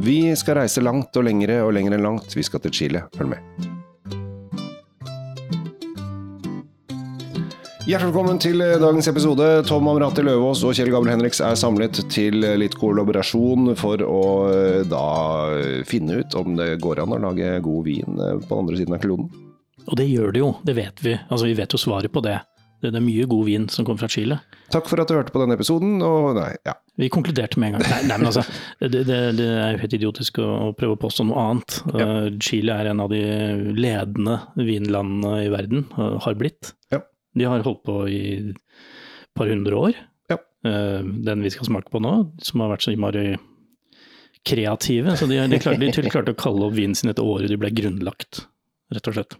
Vi skal reise langt og lengre og lenger enn langt. Vi skal til Chile. Følg med. Hjertelig velkommen til dagens episode. Tom Amrati Løvaas og Kjell Gabriel Henriks er samlet til litt kollaborasjon for å eh, da finne ut om det går an å lage god vin eh, på andre siden av kloden. Og det gjør det jo, det vet vi. Altså, vi vet jo svaret på det. Det er mye god vin som kommer fra Chile. Takk for at du hørte på denne episoden, og nei, ja. Vi konkluderte med en gang. Nei, nei men altså, det, det, det, er jo helt idiotisk å, å, prøve å påstå noe annet. Ja. Uh, Chile er en av de ledende vinlandene i verden, uh, har blitt. Ja. De har holdt på i et par hundre år. Ja. Uh, den vi skal smake på nå, som har vært så innmari kreative. Så de, de, klarte, de klarte å kalle opp vinen sin etter året de ble grunnlagt, rett og slett.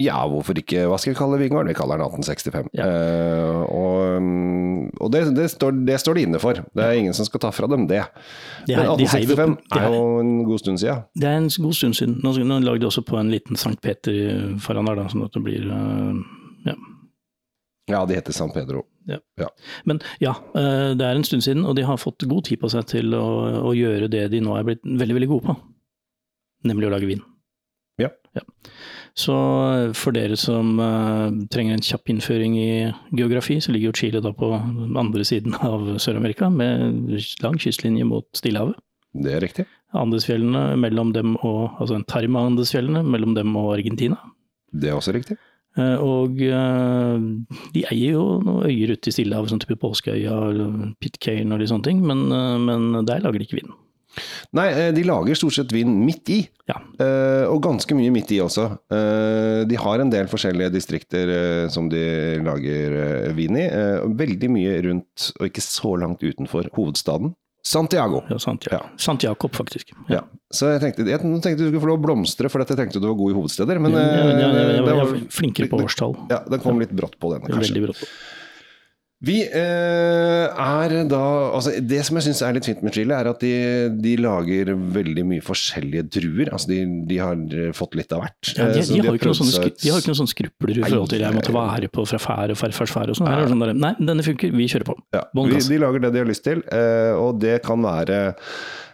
Ja, hvorfor ikke? Hva skal vi kalle vingården? Vi kaller den 1865. Ja. Uh, og, og det, det, står, det, står, de inne for. Det er ingen som skal ta fra dem det. De Men 1865 de er jo en god stund siden. Det er en god stund siden. Nå, nå lagde de også på en liten Sankt Peter foran der, da, sånn at det blir uh, ja. Ja, de heter San Pedro. Ja. ja. Men ja, uh, det er en stund siden, og de har fått god tid på seg til å, å gjøre det de nå er blitt veldig, veldig gode på. Nemlig å lage vin. Ja. ja. Så eh, for dere som uh, trenger en kjapp innføring i geografi, så ligger jo Chile da på andre siden av Sør-Amerika, med lang kystlinje mot Stillehavet. Det er riktig. Andesfjellene mellom dem og Altså en tarm av Andesfjellene mellom dem og Argentina. Det er også riktig. Uh, og de eier jo noen øyer ute i Stillehavet, sånn type Påskeøya Pitcairn og litt sånne ting, men, men der lager de ikke vin. Nei, eh, de lager stort sett vin midt i. Ja. Uh, og ganske mye midt i også. Uh, de har en del forskjellige distrikter som de lager vin i. veldig mye rundt, og ikke så langt utenfor, hovedstaden. Santiago. Ja, Santiago. Ja. Santiago, faktisk. Ja. ja. Så jeg tenkte, jeg tenkte du skulle få lov å blomstre, for jeg tenkte du var god i hovedsteder. Men ja, ja, jeg var flinkere på årstall. Ja, den kom litt brått på, den. Kanskje. Veldig brått på. Vi eh, er da altså Det som jeg syns er litt fint med Chile, er at de, de lager veldig mye forskjellige druer. Altså de, de har fått litt av hvert. Ja, de, eh, de, har jo ikke noen sånne, ikke noen sånne skrupler i forhold til jeg måtte være på fra fær og farfars fær og sånn. sånn nei, denne funker, vi kjører på. Ja, vi, de lager det de har lyst til, eh, og det kan være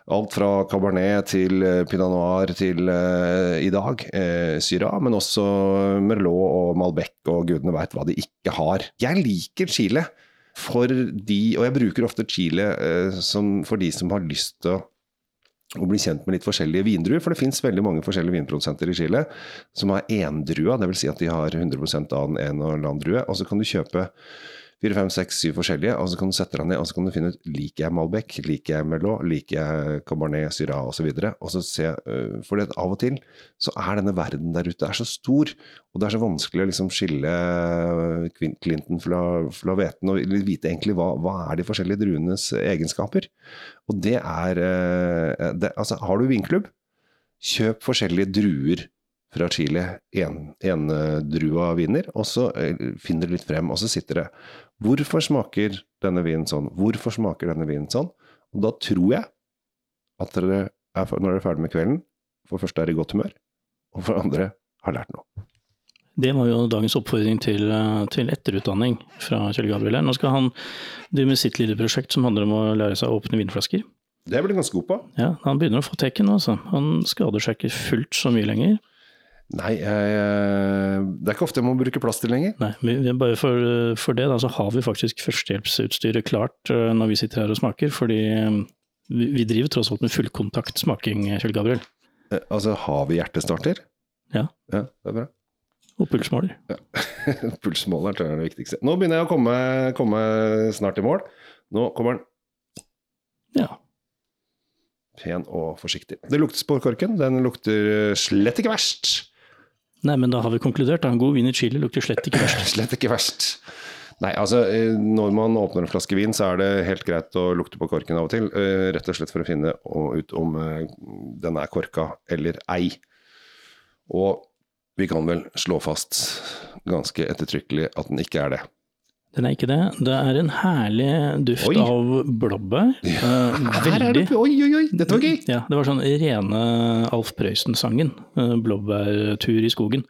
Alt fra cabernet til eh, pinot noir til eh, i dag eh, Syrah, men også Merlot og Malbec og gudene veit hva de ikke har. Jeg liker Chile for de, og jeg bruker ofte Chile eh, som, for de som har lyst til å og bli kjent med litt forskjellige vindruer. For det fins veldig mange forskjellige vinprodusenter i Chile som har endrua, dvs. Si at de har 100% av en eller annen drue. Og så kan du kjøpe fire, fem, seks, syv forskjellige, og så kan du sette deg ned og så kan du finne ut liker jeg Malbec, liker jeg Merlot, liker jeg Cabernet Syrah osv. Øh, for av og til så er denne verden der ute er så stor, og det er så vanskelig å liksom skille øh, Clinton fra, fra hveten og vite egentlig hva, hva er de forskjellige druenes egenskaper. Og det er øh, det, Altså, har du vinklubb, kjøp forskjellige druer fra Chile, endrua en viner, og så finner det litt frem, og så sitter det Hvorfor smaker denne vinen sånn? Hvorfor smaker denne vinen sånn? Og da tror jeg at dere er, når dere er ferdig med kvelden, for det første er i godt humør, og for det andre har lært noe. Det var jo dagens oppfordring til, til etterutdanning fra Kjell Gabriel. Nå skal han drive med sitt lille prosjekt som handler om å lære seg å åpne vinflasker. Det blir han ganske god på. Ja, Han begynner å få tekken. Altså. Han skader seg ikke fullt så mye lenger. Nei, jeg, det er ikke ofte jeg må bruke plass til lenger. Nei, bare for, for, det da, så har vi faktisk førstehjelpsutstyret klart uh, når vi sitter her og smaker. Fordi um, vi, vi, driver tross alt med fullkontaktsmaking, Kjell Gabriel. Eh, altså har vi hjertestarter? Ja. ja. Det er bra. Og pulsmåler. Ja. Pulsmåler tror jeg er det viktigste. Nå begynner jeg å komme, komme snart i mål. Nå kommer den. Ja pen og forsiktig. Det lukter på korken. Den lukter slett ikke verst. Nei, men da har vi konkludert. Da. En god vin i Chile lukter slett ikke verst. slett ikke verst. Nei, altså eh, når man åpner en flaske vin, så er det helt greit å lukte på korken av og til. Eh, rett og slett for å finne ut om eh, den er korka eller ei. Og vi kan vel slå fast ganske ettertrykkelig at den ikke er det. Den er ikke det. Det er en herlig duft oi. av blåbær. Ja, her er det, oi, oi, oi, dette var gøy! Ja, det var sånn rene Alf Prøysen-sangen. Eh, blåbærtur i skogen.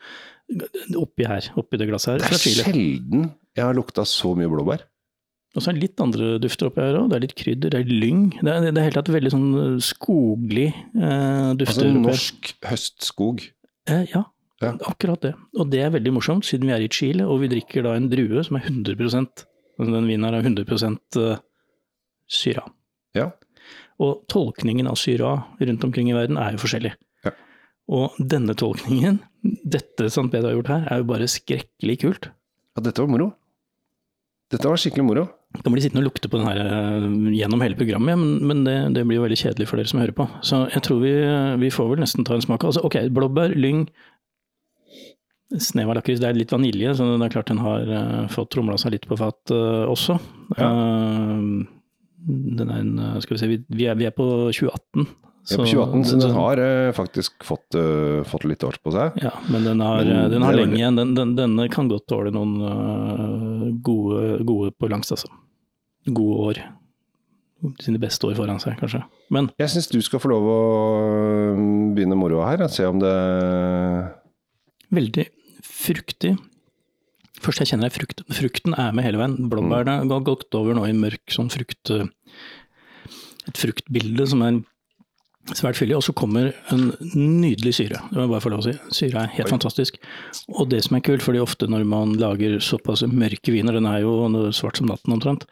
Oppi her, oppi det glasset her. Det er sjelden jeg har lukta så mye blåbær. Og så er det litt andre dufter oppi her òg. Det er litt krydder, det er lyng. Det er, det er helt tatt veldig sånn skoglig eh, dufter. Altså norsk høstskog? Eh, ja, ja, akkurat det. Og det er veldig morsomt, siden vi er i Chile og vi drikker da en drue som er 100% altså Den vinen her er 100% syra. Ja. Og tolkningen av syra rundt omkring i verden er jo forskjellig. Ja. Og denne tolkningen, dette St. Pedro har gjort her, er jo bare skrekkelig kult. Ja, dette var moro. Dette var skikkelig moro. Blir de sittende og lukte på den her uh, gjennom hele programmet, men, men det, det, blir jo veldig kjedelig for dere som hører på. Så jeg tror vi, vi får vel nesten ta en smak. Altså, ok, blåbær, lyng, snev av lakris. Det er litt vanilje, så det er klart den har uh, fått tromla seg litt på fat uh, også. Ja. den er en, skal vi se, vi er, vi er på 2018. Så, på 2018, så den har uh, faktisk fått, uh, fått, litt år på seg. Ja, men den har, men, den har lenge igjen. Den, den, denne kan godt tåle noen uh, gode, gode, på langs, altså. Gode år. Sine beste år foran seg, kanskje. Men Jeg syns du skal få lov å begynne moroa her. Se om det Veldig fruktig. Først jeg kjenner frukt. Frukten er med hele veien. Blåbærene har gått over nå i mørk sånn frukt... Et fruktbilde som er svært fyldig. Og så kommer en nydelig syre. Det må jeg bare få lov å si. Syre er helt Oi. fantastisk. Og det som er kult, fordi ofte når man lager såpass mørke viner, den er jo svart som natten omtrent,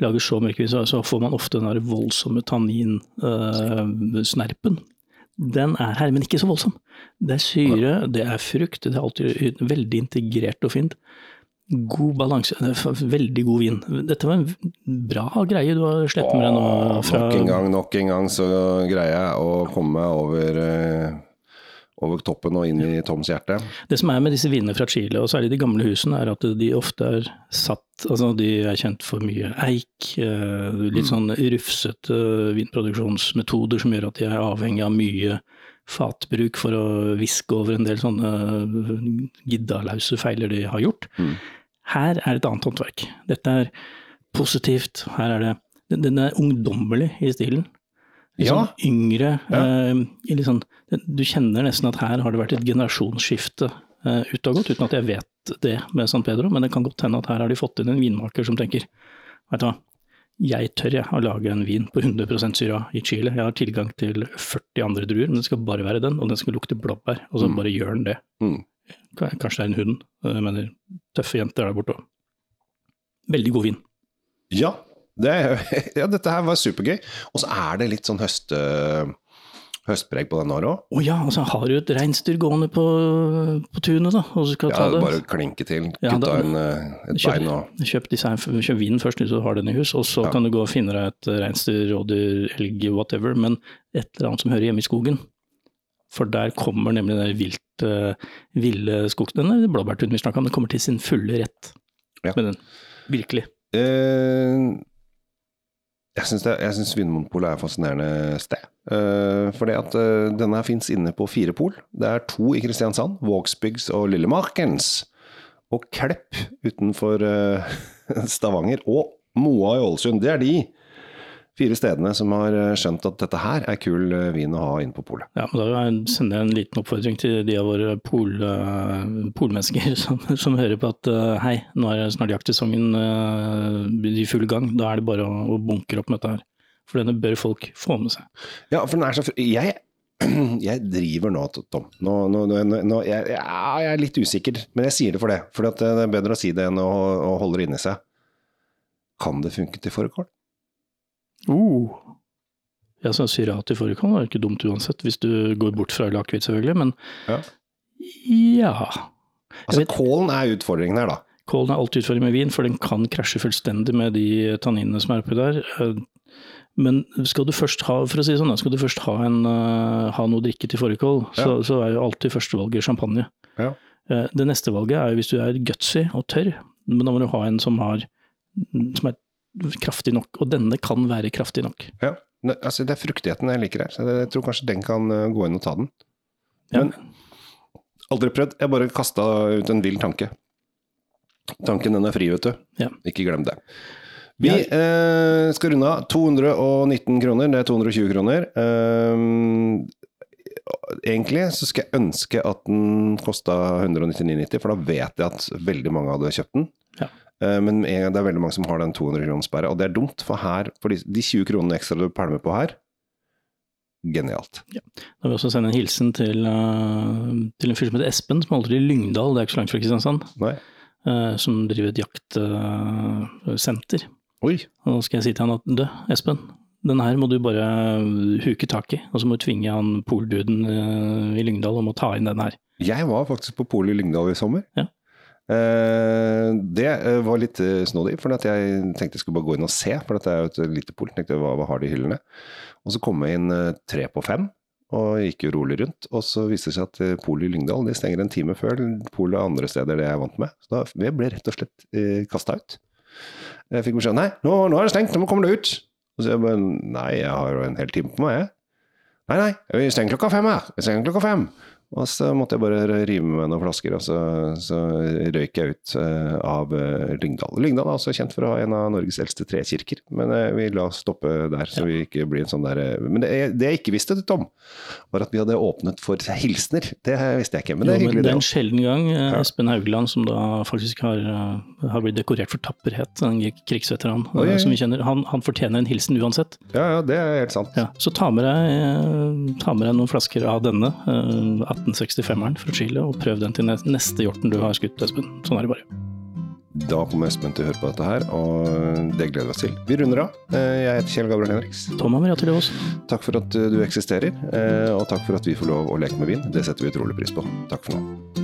lager så mørke viner, så får man ofte den der voldsomme tanninsnerpen. Uh, den er her, men ikke så voldsom. Det er syre, det er frukt, det er alltid veldig integrert og fint. God balanse, veldig god vin. Dette var en bra greie du har sluppet med deg nå. Fra... Nok en gang, nok en gang så greier jeg å komme meg over eh, over toppen og inn i Toms hjerte. Det som er med disse vinene fra Chile, og særlig de gamle husene, er at de ofte er satt Altså de er kjent for mye eik, eh, litt mm. sånn rufsete vinproduksjonsmetoder som gjør at de er avhengig av mye fatbruk for å viske over en del sånne giddalause feiler de har gjort. Mm. Her er et annet håndverk. Dette er positivt. Her er det Den er ungdommelig i stilen. Sånn ja. yngre. Eh, liksom, du kjenner nesten at her har det vært et generasjonsskifte eh, ut og gått, uten at jeg vet det med San Pedro, men det kan godt hende at her har de fått inn en vinmaker som tenker vet du hva, jeg tør jeg å lage en vin på 100% syra i Chile. Jeg har tilgang til 40 andre druer, men det skal bare være den, og den skal lukte blåbær. Og så mm. bare gjør den det. Mm. Kanskje det er en hund, jeg mener tøffe jenter der borte òg. Veldig god vin. Ja, det, ja, dette her var supergøy. Og så er det litt sånn høste, høstpreg på denne her òg. Å ja, altså har du et reinsdyr gående på, på tunet, da. Og skal ja, ta det. bare klinke til. Ja, en, eh, et kjøp, bein og Kjøp, kjøp vinen først, hvis du har den i hus, og så ja. kan du gå og finne deg et reinsdyr, rådyr, elg, whatever, men et eller annet som hører hjemme i skogen. For der kommer nemlig den vilt, uh, ville skogen, blåbærtunen vi snakka om, den kommer til sin fulle rett ja. med den. Virkelig. Eh, jeg syns Vinmonopolet er et fascinerende sted. Uh, fordi at uh, denne fins inne på fire pol. Det er to i Kristiansand, Vågsbygds og Lillemarkens. Og Klepp utenfor uh, Stavanger. Og Moa i Ålesund. Det er de fire stedene som har eh, skjønt at dette her er kul eh, vin å ha inn på polet. Ja, men Da sender jeg en liten oppfordring til de av våre pol, uh, polmennesker som, som, hører på at hei, nå er snart jaktsesongen i full gang. Da er det bare å, å bunkre opp med dette her. For denne bør folk få med seg. Ja, for den er så jeg, jeg driver nå, Tom. Nå, nå, nå jeg, jeg, er litt usikker, men jeg sier det for det. For det er bedre å si det enn å, å holde det inni seg. Kan det funke til fårikål? Uh. Ja, så Syrat i fårikål er ikke dumt uansett, hvis du går bort fra akevitt, selvfølgelig, men ja. ja. Altså, vet, kålen er utfordringen her, da? Kålen er alltid utfordringen med vin, for den kan krasje fullstendig med de tanninene som er oppi der. Eh, men skal du først ha for å si sånn, skal du først ha, en, uh, ha noe å drikke til fårikål, ja. så, så, er jo alltid førstevalget champagne. Ja. Uh, det neste valget er jo hvis du er gutsy og tørr, men da må du ha en som, har, som er kraftig nok, og denne kan være kraftig nok. Ja, altså Det er fruktigheten jeg liker her, så jeg tror kanskje den kan eh, gå inn og ta den. Men ja. aldri prøvd, jeg bare kasta ut en vill tanke. Tanken den er fri, vet du. Ja. Ikke glem det. Vi eh, skal runde av. 219 kroner, det er 220 kroner. Um, egentlig så skal jeg ønske at den kosta 199,90, for da vet jeg at veldig mange hadde kjøpt den. Ja. Eh, men det er veldig mange som har den 200 kroner og det er dumt, for her, for de, de 20 kronene ekstra du pælmer på her, genialt. Ja. Da vil jeg også sende en hilsen til, uh, til en fyr som heter Espen, som holder til i Lyngdal, det er ikke så langt fra Kristiansand. Nei. som driver et jaktsenter. Oi. Og da skal jeg si til han at du, Espen, den her må du bare huke tak i, og så må du tvinge han polduden i Lyngdal om å ta inn den her. Jeg var faktisk på polet i Lyngdal i sommer. Ja. Det var litt snodig, for jeg tenkte jeg skulle bare gå inn og se. For dette er jo et lite pol. Tenkte hva, hva har de hyllene? Og så kom jeg inn eh, tre på fem, og gikk jo rolig rundt. Og så viste det seg at eh, polet i Lyngdal de stenger en time før polet andre steder det jeg er vant med. Så da jeg ble rett og slett eh, kasta ut. Jeg fikk beskjed nei, nå, nå er det stengt, nå kommer det ut. Og så jeg bare nei, jeg har jo en hel time på meg, jeg. Nei, nei, vi stenger klokka fem her. Vi stenger klokka fem. Og så måtte jeg bare rive med noen flasker, og så, så røyk jeg ut uh, av uh, Lyngdal. Lyngdal er også kjent for å ha en av Norges eldste trekirker, men uh, vi la oss stoppe der. så ja. vi ikke blir en sånn der... Men det, det, jeg ikke visste, Tom, var at vi hadde åpnet for hilsener. Det visste jeg ikke, men det er jo, hyggelig. det er en sjelden gang Espen Haugland, som da faktisk har, har blitt dekorert for tapperhet, en krigsveteran oi. som vi kjenner, han, han, fortjener en hilsen uansett. Ja, ja, det er helt sant. Ja, så ta med, deg, ta med deg noen flasker av denne. 1865-eren fra Chile, og prøv den til neste hjorten du har skutt, Espen. Sånn er det bare. Da kommer Espen til å høre på dette her, og det gleder vi oss til. Vi runder av. Eh, jeg heter Kjell Gabriel Henriks. Tom Amiriater Løvaas. Takk for at du eksisterer, eh, og takk for at vi får lov å leke med vin. Det setter vi utrolig pris på. Takk for nå.